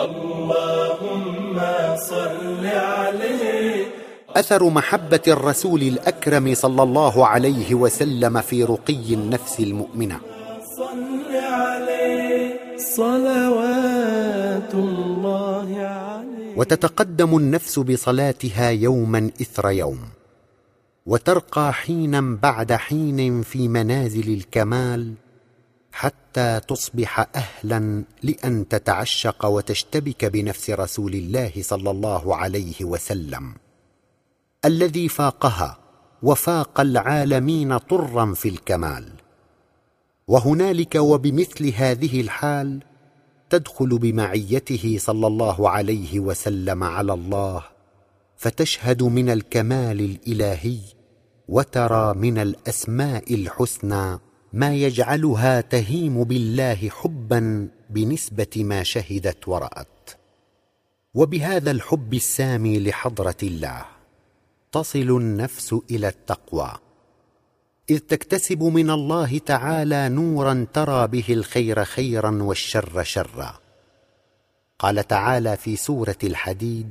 اللهم صل عليه. أثر محبة الرسول الأكرم صلى الله عليه وسلم في رقي النفس المؤمنة. صل عليه. صلوات الله عليه. وتتقدم النفس بصلاتها يوما إثر يوم. وترقى حينا بعد حين في منازل الكمال حتى تصبح أهلا لأن تتعشق وتشتبك بنفس رسول الله صلى الله عليه وسلم. الذي فاقها وفاق العالمين طرا في الكمال. وهنالك وبمثل هذه الحال تدخل بمعيته صلى الله عليه وسلم على الله فتشهد من الكمال الإلهي وترى من الأسماء الحسنى ما يجعلها تهيم بالله حبا بنسبة ما شهدت ورأت. وبهذا الحب السامي لحضرة الله تصل النفس إلى التقوى. إذ تكتسب من الله تعالى نورا ترى به الخير خيرا والشر شرا. قال تعالى في سورة الحديد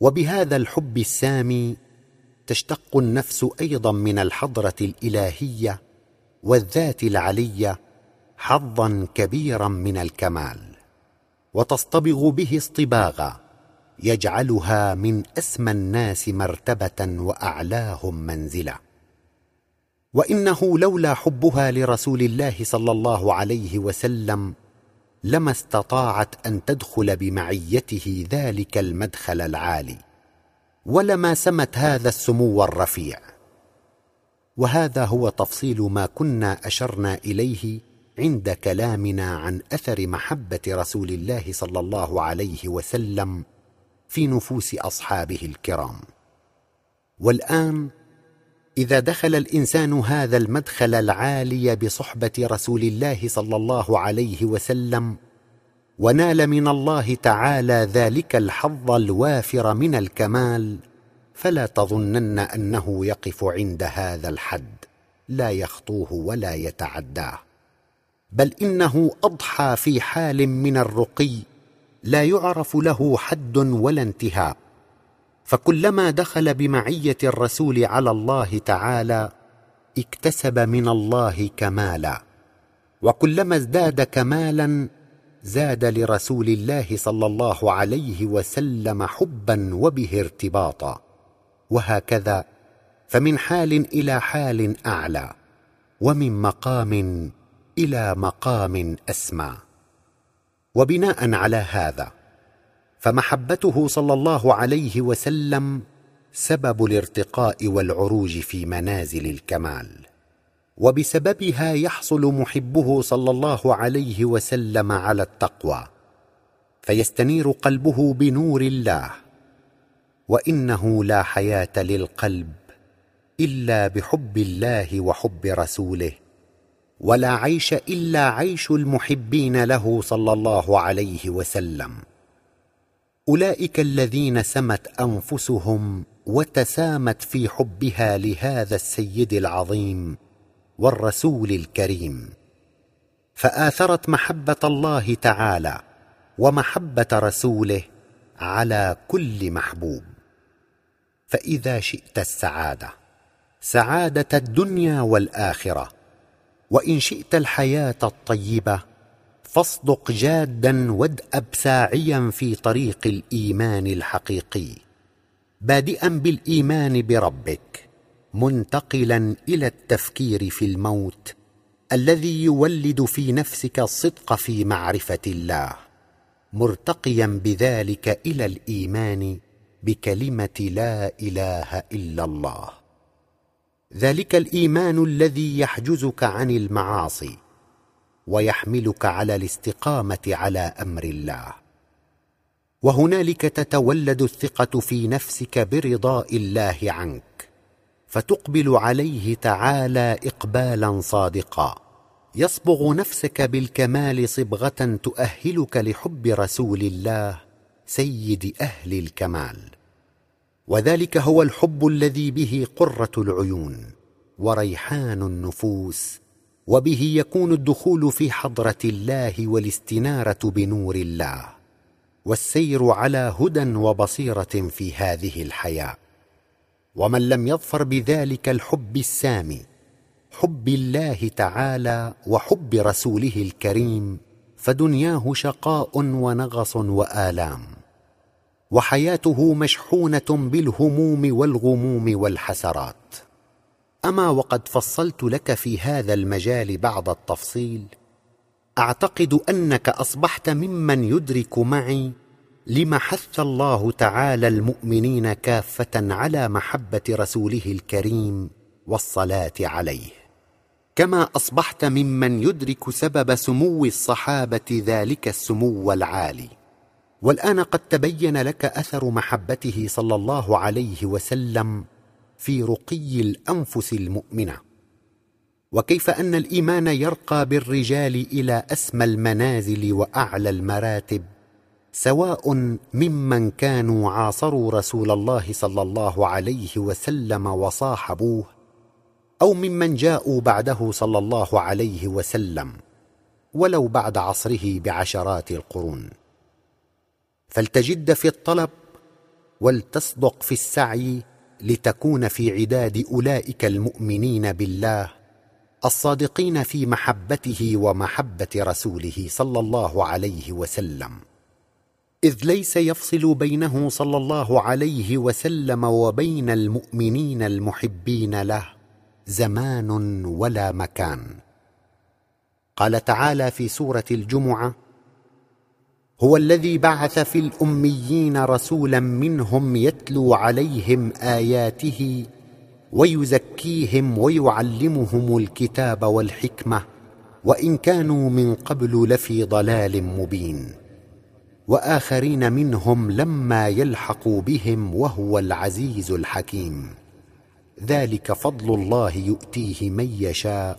وبهذا الحب السامي تشتق النفس أيضا من الحضرة الإلهية والذات العلية حظا كبيرا من الكمال وتصطبغ به اصطباغا يجعلها من أسمى الناس مرتبة وأعلاهم منزله وإنه لولا حبها لرسول الله صلى الله عليه وسلم لما استطاعت أن تدخل بمعيته ذلك المدخل العالي ولما سمت هذا السمو الرفيع. وهذا هو تفصيل ما كنا أشرنا إليه عند كلامنا عن أثر محبة رسول الله صلى الله عليه وسلم في نفوس أصحابه الكرام. والآن إذا دخل الإنسان هذا المدخل العالي بصحبة رسول الله صلى الله عليه وسلم ونال من الله تعالى ذلك الحظ الوافر من الكمال فلا تظنن أنه يقف عند هذا الحد لا يخطوه ولا يتعداه. بل إنه أضحى في حال من الرقي لا يعرف له حد ولا انتهاء. فكلما دخل بمعية الرسول على الله تعالى اكتسب من الله كمالا. وكلما ازداد كمالا زاد لرسول الله صلى الله عليه وسلم حبا وبه ارتباطا. وهكذا فمن حال إلى حال أعلى ومن مقام إلى مقام أسمى. وبناء على هذا فمحبته صلى الله عليه وسلم سبب الارتقاء والعروج في منازل الكمال وبسببها يحصل محبه صلى الله عليه وسلم على التقوى فيستنير قلبه بنور الله وإنه لا حياة للقلب إلا بحب الله وحب رسوله ولا عيش إلا عيش المحبين له صلى الله عليه وسلم. أولئك الذين سمت أنفسهم وتسامت في حبها لهذا السيد العظيم والرسول الكريم. فآثرت محبة الله تعالى ومحبة رسوله على كل محبوب. فإذا شئت السعادة سعادة الدنيا والآخرة وإن شئت الحياة الطيبة فاصدق جادا وادأب ساعيا في طريق الإيمان الحقيقي. بادئا بالإيمان بربك منتقلا إلى التفكير في الموت الذي يولد في نفسك الصدق في معرفة الله مرتقيا بذلك إلى الإيمان بكلمة لا إله إلا الله. ذلك الإيمان الذي يحجزك عن المعاصي ويحملك على الاستقامة على أمر الله. وهنالك تتولد الثقة في نفسك برضاء الله عنك فتقبل عليه تعالى اقبالا صادقا. يصبغ نفسك بالكمال صبغة تؤهلك لحب رسول الله سيد أهل الكمال. وذلك هو الحب الذي به قرة العيون وريحان النفوس وبه يكون الدخول في حضرة الله والاستنارة بنور الله والسير على هدى وبصيرة في هذه الحياة. ومن لم يظفر بذلك الحب السامي حب الله تعالى وحب رسوله الكريم فدنياه شقاء ونغص وآلام. وحياته مشحونة بالهموم والغموم والحسرات. أما وقد فصلت لك في هذا المجال بعض التفصيل أعتقد أنك أصبحت ممن يدرك معي لم حث الله تعالى المؤمنين كافة على محبة رسوله الكريم والصلاة عليه. كما أصبحت ممن يدرك سبب سمو الصحابة ذلك السمو العالي. والآن قد تبين لك أثر محبته صلى الله عليه وسلم في رقي الأنفس المؤمنة. وكيف أن الإيمان يرقى بالرجال إلى أسمى المنازل وأعلى المراتب سواء ممن كانوا عاصروا رسول الله صلى الله عليه وسلم وصاحبوه أو ممن جاءوا بعده صلى الله عليه وسلم ولو بعد عصره بعشرات القرون. فلتجد في الطلب ولتصدق في السعي لتكون في عداد أولئك المؤمنين بالله الصادقين في محبته ومحبة رسوله صلى الله عليه وسلم. إذ ليس يفصل بينه صلى الله عليه وسلم وبين المؤمنين المحبين له زمان ولا مكان. قال تعالى في سورة الجمعة هو الذي بعث في الأميين رسولا منهم يتلو عليهم آياته ويزكيهم ويعلمهم الكتاب والحكمة وإن كانوا من قبل لفي ضلال مبين. وآخرين منهم لما يلحقوا بهم وهو العزيز الحكيم. ذلك فضل الله يؤتيه من يشاء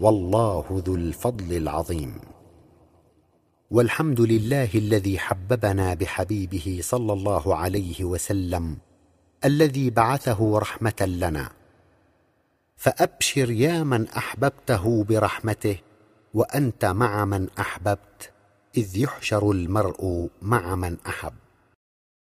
والله ذو الفضل العظيم. والحمد لله الذي حببنا بحبيبه صلى الله عليه وسلم الذي بعثه رحمة لنا. فأبشر يا من أحببته برحمته وأنت مع من أحببت إذ يحشر المرء مع من أحب.